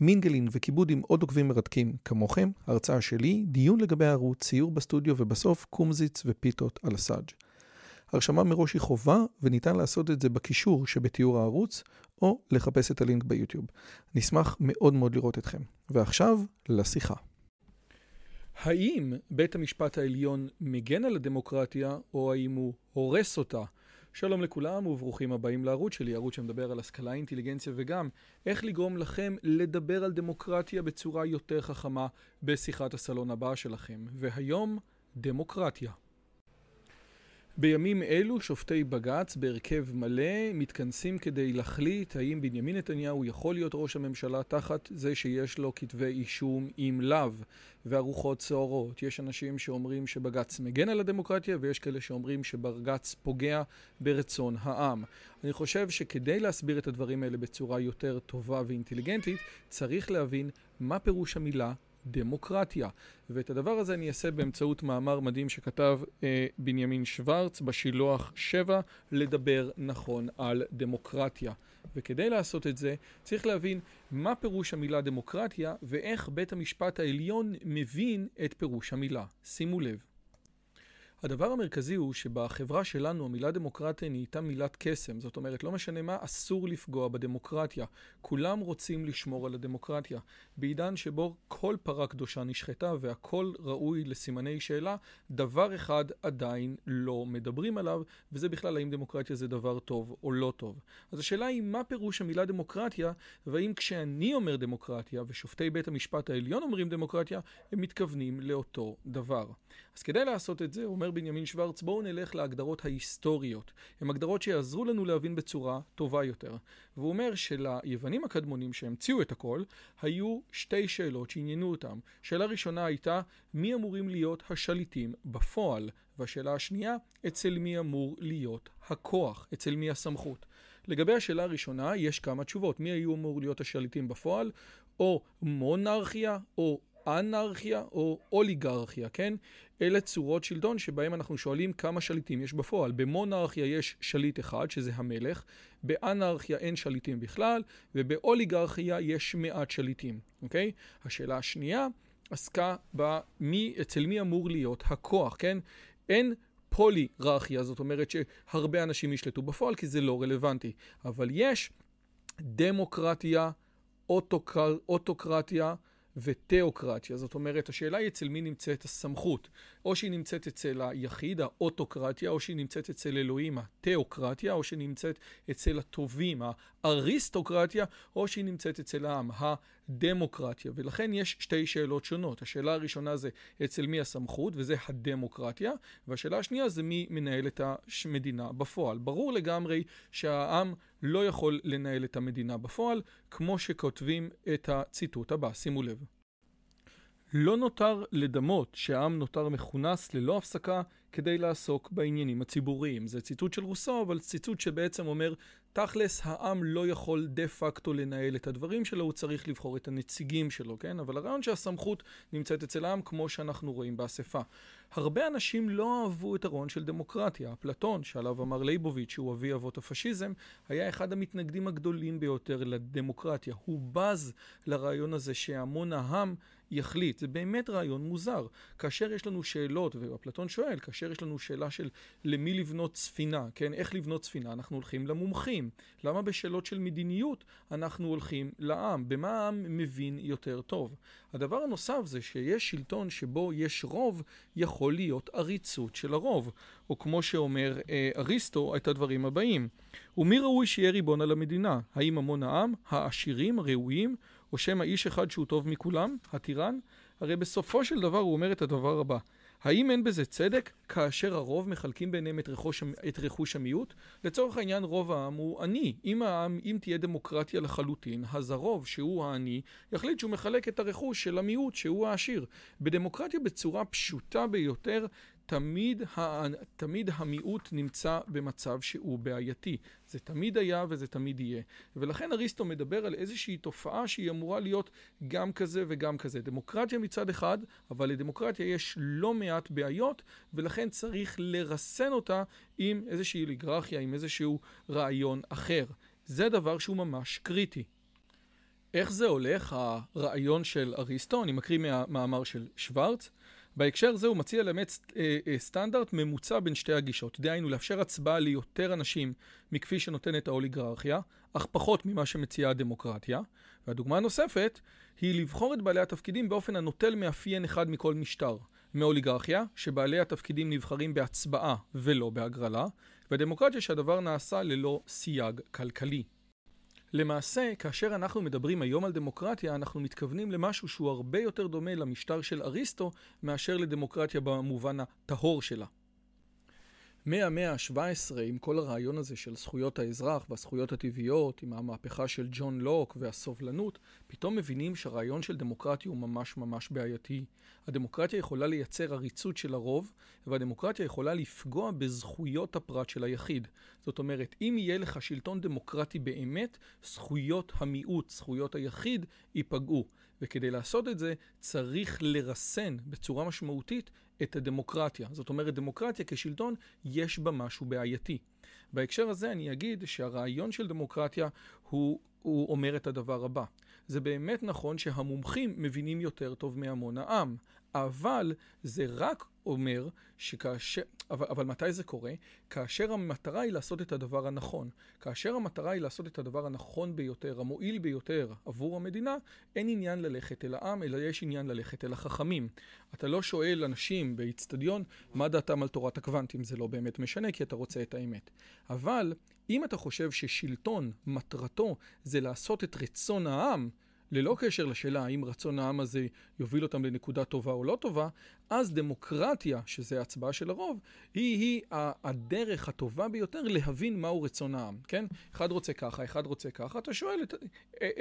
מינגלין וכיבוד עם עוד עוקבים מרתקים כמוכם, הרצאה שלי, דיון לגבי הערוץ, ציור בסטודיו ובסוף קומזיץ ופיתות על הסאג'. הרשמה מראש היא חובה וניתן לעשות את זה בקישור שבתיאור הערוץ או לחפש את הלינק ביוטיוב. נשמח מאוד מאוד לראות אתכם. ועכשיו לשיחה. האם בית המשפט העליון מגן על הדמוקרטיה או האם הוא הורס אותה? שלום לכולם וברוכים הבאים לערוץ שלי, ערוץ שמדבר על השכלה, אינטליגנציה וגם איך לגרום לכם לדבר על דמוקרטיה בצורה יותר חכמה בשיחת הסלון הבאה שלכם. והיום, דמוקרטיה. בימים אלו שופטי בג"ץ בהרכב מלא מתכנסים כדי להחליט האם בנימין נתניהו יכול להיות ראש הממשלה תחת זה שיש לו כתבי אישום עם לאו והרוחות סוערות. יש אנשים שאומרים שבג"ץ מגן על הדמוקרטיה ויש כאלה שאומרים שבג"ץ פוגע ברצון העם. אני חושב שכדי להסביר את הדברים האלה בצורה יותר טובה ואינטליגנטית צריך להבין מה פירוש המילה דמוקרטיה. ואת הדבר הזה אני אעשה באמצעות מאמר מדהים שכתב אה, בנימין שוורץ בשילוח 7, לדבר נכון על דמוקרטיה. וכדי לעשות את זה צריך להבין מה פירוש המילה דמוקרטיה ואיך בית המשפט העליון מבין את פירוש המילה. שימו לב. הדבר המרכזי הוא שבחברה שלנו המילה דמוקרטיה נהייתה מילת קסם. זאת אומרת, לא משנה מה, אסור לפגוע בדמוקרטיה. כולם רוצים לשמור על הדמוקרטיה. בעידן שבו כל פרה קדושה נשחטה והכל ראוי לסימני שאלה, דבר אחד עדיין לא מדברים עליו, וזה בכלל האם דמוקרטיה זה דבר טוב או לא טוב. אז השאלה היא מה פירוש המילה דמוקרטיה, והאם כשאני אומר דמוקרטיה ושופטי בית המשפט העליון אומרים דמוקרטיה, הם מתכוונים לאותו דבר. אז כדי לעשות את זה, אומר בנימין שוורץ, בואו נלך להגדרות ההיסטוריות. הן הגדרות שיעזרו לנו להבין בצורה טובה יותר. והוא אומר שליוונים הקדמונים שהמציאו את הכל, היו שתי שאלות שעניינו אותם. שאלה ראשונה הייתה, מי אמורים להיות השליטים בפועל? והשאלה השנייה, אצל מי אמור להיות הכוח? אצל מי הסמכות? לגבי השאלה הראשונה, יש כמה תשובות. מי היו אמור להיות השליטים בפועל? או מונרכיה, או אנרכיה או אוליגרכיה, כן? אלה צורות שלטון שבהם אנחנו שואלים כמה שליטים יש בפועל. במונרכיה יש שליט אחד, שזה המלך, באנרכיה אין שליטים בכלל, ובאוליגרכיה יש מעט שליטים, אוקיי? השאלה השנייה עסקה במי, אצל מי אמור להיות הכוח, כן? אין פולירכיה, זאת אומרת שהרבה אנשים ישלטו בפועל, כי זה לא רלוונטי. אבל יש דמוקרטיה, אוטוקר, אוטוקרטיה, ותיאוקרטיה. זאת אומרת, השאלה היא אצל מי נמצאת הסמכות. או שהיא נמצאת אצל היחיד, האוטוקרטיה, או שהיא נמצאת אצל אלוהים, התיאוקרטיה, או שהיא נמצאת אצל הטובים, האריסטוקרטיה, או שהיא נמצאת אצל העם, הדמוקרטיה. ולכן יש שתי שאלות שונות. השאלה הראשונה זה אצל מי הסמכות, וזה הדמוקרטיה, והשאלה השנייה זה מי מנהל את המדינה בפועל. ברור לגמרי שהעם לא יכול לנהל את המדינה בפועל, כמו שכותבים את הציטוט הבא. שימו לב. לא נותר לדמות שהעם נותר מכונס ללא הפסקה כדי לעסוק בעניינים הציבוריים. זה ציטוט של רוסו, אבל ציטוט שבעצם אומר, תכלס העם לא יכול דה פקטו לנהל את הדברים שלו, הוא צריך לבחור את הנציגים שלו, כן? אבל הרעיון שהסמכות נמצאת אצל העם, כמו שאנחנו רואים באספה. הרבה אנשים לא אהבו את הרעיון של דמוקרטיה. אפלטון, שעליו אמר ליבוביץ', שהוא אבי אבות הפשיזם, היה אחד המתנגדים הגדולים ביותר לדמוקרטיה. הוא בז לרעיון הזה שהמון העם יחליט. זה באמת רעיון מוזר. כאשר יש לנו שאלות, ואפלטון שואל, כאשר יש לנו שאלה של למי לבנות ספינה, כן? איך לבנות ספינה? אנחנו הולכים למומחים. למה בשאלות של מדיניות אנחנו הולכים לעם? במה העם מבין יותר טוב? הדבר הנוסף זה שיש שלטון שבו יש רוב, להיות עריצות של הרוב. או כמו שאומר אה, אריסטו, את הדברים הבאים. ומי ראוי שיהיה ריבון על המדינה? האם המון העם? העשירים? הראויים? או שמא איש אחד שהוא טוב מכולם? הטירן? הרי בסופו של דבר הוא אומר את הדבר הבא. האם אין בזה צדק כאשר הרוב מחלקים ביניהם את, רכוש, את רכוש המיעוט? לצורך העניין רוב העם הוא עני. אם העם, אם תהיה דמוקרטיה לחלוטין, אז הרוב שהוא העני יחליט שהוא מחלק את הרכוש של המיעוט שהוא העשיר. בדמוקרטיה בצורה פשוטה ביותר תמיד, ה, תמיד המיעוט נמצא במצב שהוא בעייתי. זה תמיד היה וזה תמיד יהיה. ולכן אריסטו מדבר על איזושהי תופעה שהיא אמורה להיות גם כזה וגם כזה. דמוקרטיה מצד אחד, אבל לדמוקרטיה יש לא מעט בעיות, ולכן צריך לרסן אותה עם איזושהי אוליגרכיה, עם איזשהו רעיון אחר. זה דבר שהוא ממש קריטי. איך זה הולך, הרעיון של אריסטו? אני מקריא מהמאמר של שוורץ. בהקשר זה הוא מציע לאמץ אה, אה, סטנדרט ממוצע בין שתי הגישות. דהיינו, לאפשר הצבעה ליותר אנשים מכפי שנותנת האוליגרכיה, אך פחות ממה שמציעה הדמוקרטיה. והדוגמה הנוספת היא לבחור את בעלי התפקידים באופן הנוטל מאפיין אחד מכל משטר. מאוליגרכיה, שבעלי התפקידים נבחרים בהצבעה ולא בהגרלה, ודמוקרטיה שהדבר נעשה ללא סייג כלכלי. למעשה, כאשר אנחנו מדברים היום על דמוקרטיה, אנחנו מתכוונים למשהו שהוא הרבה יותר דומה למשטר של אריסטו, מאשר לדמוקרטיה במובן הטהור שלה. מהמאה ה-17, עם כל הרעיון הזה של זכויות האזרח והזכויות הטבעיות, עם המהפכה של ג'ון לוק והסובלנות, פתאום מבינים שהרעיון של דמוקרטיה הוא ממש ממש בעייתי. הדמוקרטיה יכולה לייצר עריצות של הרוב, והדמוקרטיה יכולה לפגוע בזכויות הפרט של היחיד. זאת אומרת, אם יהיה לך שלטון דמוקרטי באמת, זכויות המיעוט, זכויות היחיד, ייפגעו. וכדי לעשות את זה, צריך לרסן בצורה משמעותית את הדמוקרטיה. זאת אומרת, דמוקרטיה כשלטון, יש בה משהו בעייתי. בהקשר הזה אני אגיד שהרעיון של דמוקרטיה הוא, הוא אומר את הדבר הבא. זה באמת נכון שהמומחים מבינים יותר טוב מהמון העם, אבל זה רק אומר שכאשר, אבל, אבל מתי זה קורה? כאשר המטרה היא לעשות את הדבר הנכון. כאשר המטרה היא לעשות את הדבר הנכון ביותר, המועיל ביותר עבור המדינה, אין עניין ללכת אל העם, אלא יש עניין ללכת אל החכמים. אתה לא שואל אנשים באיצטדיון מה דעתם על תורת הקוונטים, זה לא באמת משנה כי אתה רוצה את האמת. אבל אם אתה חושב ששלטון, מטרתו זה לעשות את רצון העם, ללא קשר לשאלה האם רצון העם הזה יוביל אותם לנקודה טובה או לא טובה, אז דמוקרטיה, שזה ההצבעה של הרוב, היא-היא הדרך הטובה ביותר להבין מהו רצון העם, כן? אחד רוצה ככה, אחד רוצה ככה, אתה שואל את,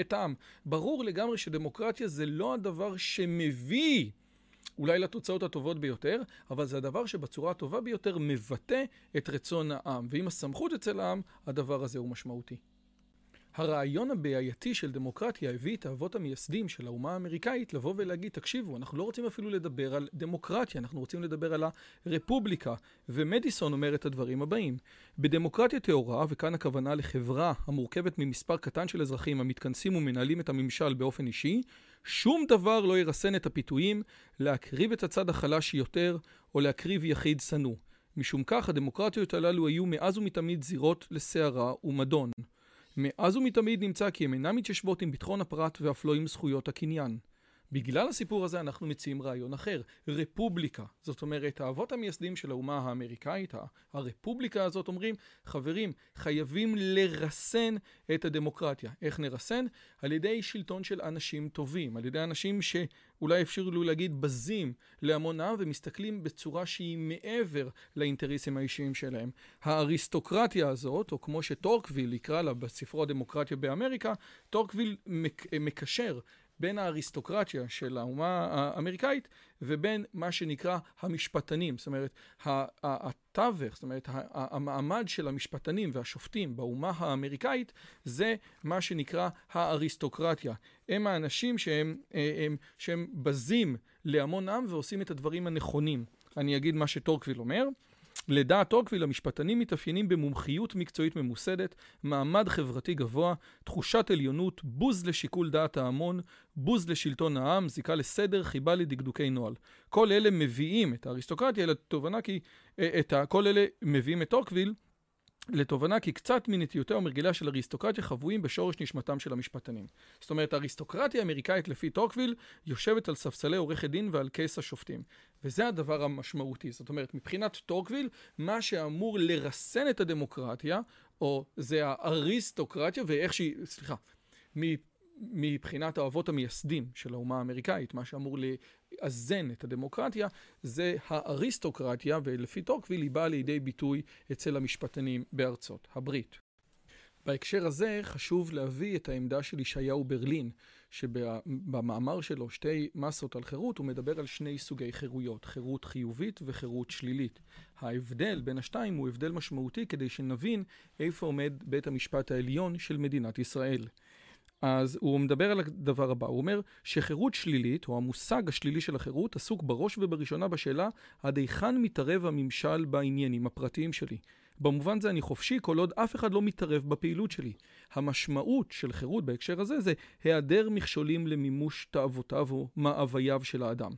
את העם. ברור לגמרי שדמוקרטיה זה לא הדבר שמביא אולי לתוצאות הטובות ביותר, אבל זה הדבר שבצורה הטובה ביותר מבטא את רצון העם. ואם הסמכות אצל העם, הדבר הזה הוא משמעותי. הרעיון הבעייתי של דמוקרטיה הביא את האבות המייסדים של האומה האמריקאית לבוא ולהגיד, תקשיבו, אנחנו לא רוצים אפילו לדבר על דמוקרטיה, אנחנו רוצים לדבר על הרפובליקה. ומדיסון אומר את הדברים הבאים: בדמוקרטיה טהורה, וכאן הכוונה לחברה המורכבת ממספר קטן של אזרחים המתכנסים ומנהלים את הממשל באופן אישי, שום דבר לא ירסן את הפיתויים להקריב את הצד החלש יותר, או להקריב יחיד שנוא. משום כך הדמוקרטיות הללו היו מאז ומתמיד זירות לסערה ומדון. מאז ומתמיד נמצא כי הן אינן מתיישבות עם ביטחון הפרט ואף לא עם זכויות הקניין. בגלל הסיפור הזה אנחנו מציעים רעיון אחר, רפובליקה. זאת אומרת, האבות המייסדים של האומה האמריקאית, הרפובליקה הזאת אומרים, חברים, חייבים לרסן את הדמוקרטיה. איך נרסן? על ידי שלטון של אנשים טובים, על ידי אנשים שאולי אפשרו להגיד בזים להמון העם ומסתכלים בצורה שהיא מעבר לאינטרסים האישיים שלהם. האריסטוקרטיה הזאת, או כמו שטוקוויל יקרא לה בספרו הדמוקרטיה באמריקה, טוקוויל מקשר בין האריסטוקרטיה של האומה האמריקאית ובין מה שנקרא המשפטנים, זאת אומרת התווך, זאת אומרת המעמד של המשפטנים והשופטים באומה האמריקאית זה מה שנקרא האריסטוקרטיה. הם האנשים שהם, הם, שהם בזים להמון עם ועושים את הדברים הנכונים. אני אגיד מה שטוקוויל אומר. לדעת טוקוויל, המשפטנים מתאפיינים במומחיות מקצועית ממוסדת, מעמד חברתי גבוה, תחושת עליונות, בוז לשיקול דעת ההמון, בוז לשלטון העם, זיקה לסדר, חיבה לדקדוקי נוהל. כל אלה מביאים את האריסטוקרטיה לתובנה כי, אה, את ה, כל אלה מביאים את טוקוויל לתובנה כי קצת מנטיותיה ומהרגליה של אריסטוקרטיה חבויים בשורש נשמתם של המשפטנים. זאת אומרת, האריסטוקרטיה האמריקאית לפי טוקוויל יושבת על ספסלי עורכי דין ועל כס השופטים. וזה הדבר המשמעותי. זאת אומרת, מבחינת טוקוויל, מה שאמור לרסן את הדמוקרטיה, או זה האריסטוקרטיה, ואיך שהיא, סליחה, מבחינת האבות המייסדים של האומה האמריקאית, מה שאמור לאזן את הדמוקרטיה, זה האריסטוקרטיה, ולפי טוקוויל היא באה לידי ביטוי אצל המשפטנים בארצות הברית. בהקשר הזה חשוב להביא את העמדה של ישעיהו ברלין, שבמאמר שלו, שתי מסות על חירות, הוא מדבר על שני סוגי חירויות, חירות חיובית וחירות שלילית. ההבדל בין השתיים הוא הבדל משמעותי כדי שנבין איפה עומד בית המשפט העליון של מדינת ישראל. אז הוא מדבר על הדבר הבא, הוא אומר שחירות שלילית, או המושג השלילי של החירות, עסוק בראש ובראשונה בשאלה עד היכן מתערב הממשל בעניינים הפרטיים שלי. במובן זה אני חופשי כל עוד אף אחד לא מתערב בפעילות שלי. המשמעות של חירות בהקשר הזה זה היעדר מכשולים למימוש תאוותיו או מאווייו של האדם.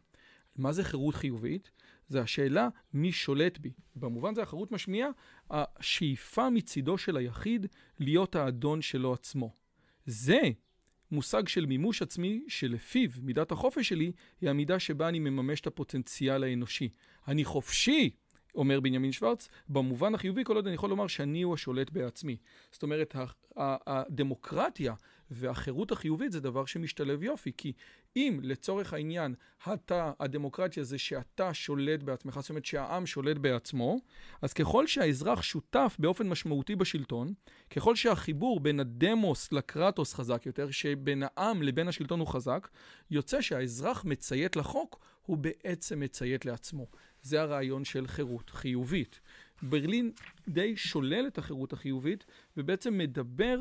מה זה חירות חיובית? זה השאלה מי שולט בי. במובן זה החירות משמיעה השאיפה מצידו של היחיד להיות האדון שלו עצמו. זה מושג של מימוש עצמי שלפיו מידת החופש שלי היא המידה שבה אני מממש את הפוטנציאל האנושי. אני חופשי אומר בנימין שוורץ, במובן החיובי כל עוד אני יכול לומר שאני הוא השולט בעצמי. זאת אומרת, הדמוקרטיה והחירות החיובית זה דבר שמשתלב יופי, כי אם לצורך העניין אתה, הדמוקרטיה זה שאתה שולט בעצמך, זאת אומרת שהעם שולט בעצמו, אז ככל שהאזרח שותף באופן משמעותי בשלטון, ככל שהחיבור בין הדמוס לקרטוס חזק יותר, שבין העם לבין השלטון הוא חזק, יוצא שהאזרח מציית לחוק, הוא בעצם מציית לעצמו. זה הרעיון של חירות חיובית. ברלין די שולל את החירות החיובית ובעצם מדבר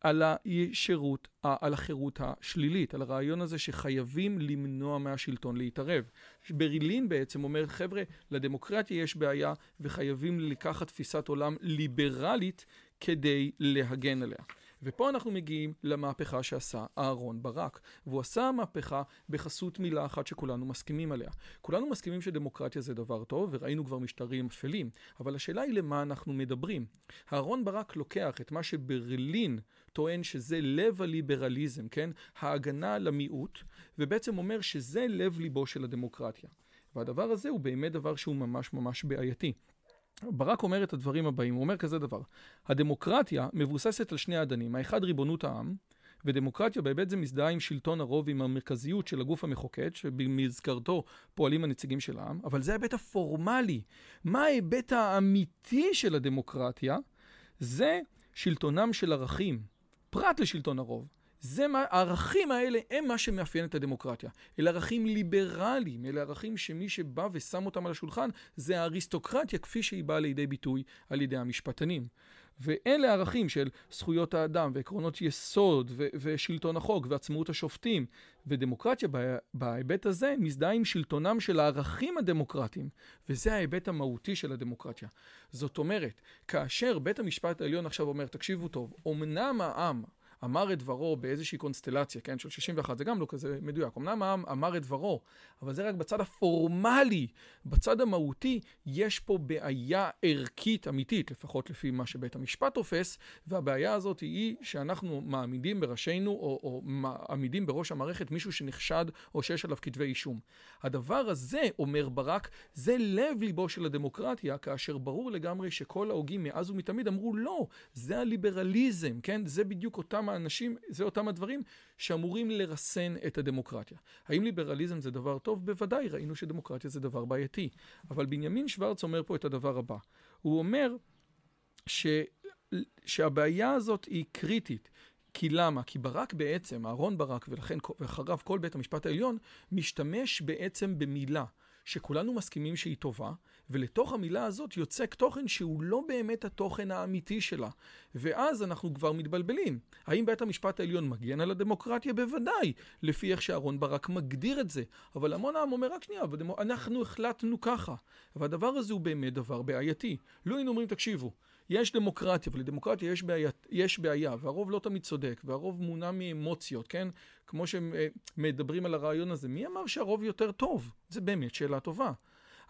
על השירות, על החירות השלילית, על הרעיון הזה שחייבים למנוע מהשלטון להתערב. ברלין בעצם אומר, חבר'ה, לדמוקרטיה יש בעיה וחייבים לקחת תפיסת עולם ליברלית כדי להגן עליה. ופה אנחנו מגיעים למהפכה שעשה אהרון ברק, והוא עשה מהפכה בחסות מילה אחת שכולנו מסכימים עליה. כולנו מסכימים שדמוקרטיה זה דבר טוב, וראינו כבר משטרים אפלים, אבל השאלה היא למה אנחנו מדברים. אהרון ברק לוקח את מה שברלין טוען שזה לב הליברליזם, כן? ההגנה על המיעוט, ובעצם אומר שזה לב ליבו של הדמוקרטיה. והדבר הזה הוא באמת דבר שהוא ממש ממש בעייתי. ברק אומר את הדברים הבאים, הוא אומר כזה דבר, הדמוקרטיה מבוססת על שני אדנים, האחד ריבונות העם, ודמוקרטיה בהיבט זה מזדהה עם שלטון הרוב, עם המרכזיות של הגוף המחוקק, שבמזכרתו פועלים הנציגים של העם, אבל זה ההיבט הפורמלי. מה ההיבט האמיתי של הדמוקרטיה? זה שלטונם של ערכים, פרט לשלטון הרוב. זה מה, הערכים האלה הם מה שמאפיין את הדמוקרטיה. אלה ערכים ליברליים, אלה ערכים שמי שבא ושם אותם על השולחן זה האריסטוקרטיה כפי שהיא באה לידי ביטוי על ידי המשפטנים. ואלה ערכים של זכויות האדם ועקרונות יסוד ו- ושלטון החוק ועצמאות השופטים. ודמוקרטיה בהיבט הזה מזדהה עם שלטונם של הערכים הדמוקרטיים, וזה ההיבט המהותי של הדמוקרטיה. זאת אומרת, כאשר בית המשפט העליון עכשיו אומר, תקשיבו טוב, אמנם העם אמר את דברו באיזושהי קונסטלציה, כן, של 61, זה גם לא כזה מדויק. אמנם העם אמר את דברו, אבל זה רק בצד הפורמלי. בצד המהותי, יש פה בעיה ערכית אמיתית, לפחות לפי מה שבית המשפט תופס, והבעיה הזאת היא שאנחנו מעמידים בראשינו, או, או מעמידים בראש המערכת מישהו שנחשד, או שיש עליו כתבי אישום. הדבר הזה, אומר ברק, זה לב ליבו של הדמוקרטיה, כאשר ברור לגמרי שכל ההוגים מאז ומתמיד אמרו לא, זה הליברליזם, כן? זה בדיוק אותם האנשים, זה אותם הדברים שאמורים לרסן את הדמוקרטיה. האם ליברליזם זה דבר טוב? בוודאי, ראינו שדמוקרטיה זה דבר בעייתי. אבל בנימין שוורץ אומר פה את הדבר הבא. הוא אומר ש... שהבעיה הזאת היא קריטית. כי למה? כי ברק בעצם, אהרון ברק, ולכן ואחריו כל בית המשפט העליון, משתמש בעצם במילה שכולנו מסכימים שהיא טובה, ולתוך המילה הזאת יוצק תוכן שהוא לא באמת התוכן האמיתי שלה. ואז אנחנו כבר מתבלבלים. האם בית המשפט העליון מגן על הדמוקרטיה? בוודאי, לפי איך שאהרון ברק מגדיר את זה. אבל המון העם אומר, רק שנייה, אנחנו החלטנו ככה. והדבר הזה הוא באמת דבר בעייתי. לא היינו אומרים, תקשיבו, יש דמוקרטיה, ולדמוקרטיה יש בעיה, יש בעיה, והרוב לא תמיד צודק, והרוב מונע מאמוציות, כן? כמו שמדברים על הרעיון הזה. מי אמר שהרוב יותר טוב? זה באמת שאלה טובה.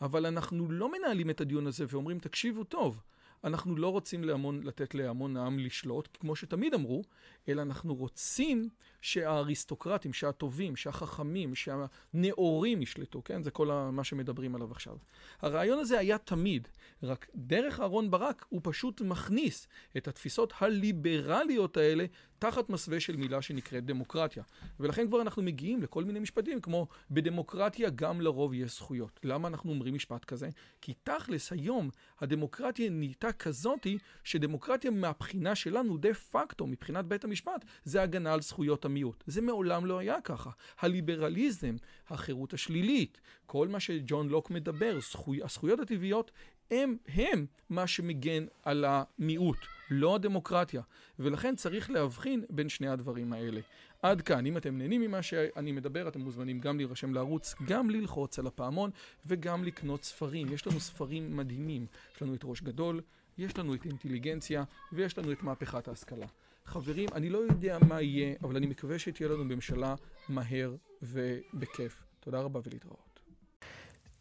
אבל אנחנו לא מנהלים את הדיון הזה ואומרים, תקשיבו טוב, אנחנו לא רוצים להמון, לתת להמון העם לשלוט, כמו שתמיד אמרו, אלא אנחנו רוצים שהאריסטוקרטים, שהטובים, שהחכמים, שהנאורים ישלטו, כן? זה כל מה שמדברים עליו עכשיו. הרעיון הזה היה תמיד, רק דרך אהרון ברק הוא פשוט מכניס את התפיסות הליברליות האלה תחת מסווה של מילה שנקראת דמוקרטיה. ולכן כבר אנחנו מגיעים לכל מיני משפטים כמו בדמוקרטיה גם לרוב יש זכויות. למה אנחנו אומרים משפט כזה? כי תכלס היום הדמוקרטיה נהייתה כזאתי שדמוקרטיה מהבחינה שלנו, דה פקטו, מבחינת בית המשפט, זה הגנה על זכויות המיעוט. זה מעולם לא היה ככה. הליברליזם, החירות השלילית, כל מה שג'ון לוק מדבר, זכו... הזכויות הטבעיות, הם, הם מה שמגן על המיעוט, לא הדמוקרטיה. ולכן צריך להבחין בין שני הדברים האלה. עד כאן, אם אתם נהנים ממה שאני מדבר, אתם מוזמנים גם להירשם לערוץ, גם ללחוץ על הפעמון וגם לקנות ספרים. יש לנו ספרים מדהימים. יש לנו את ראש גדול, יש לנו את אינטליגנציה ויש לנו את מהפכת ההשכלה. חברים, אני לא יודע מה יהיה, אבל אני מקווה שתהיה לנו ממשלה מהר ובכיף. תודה רבה ולהתראות.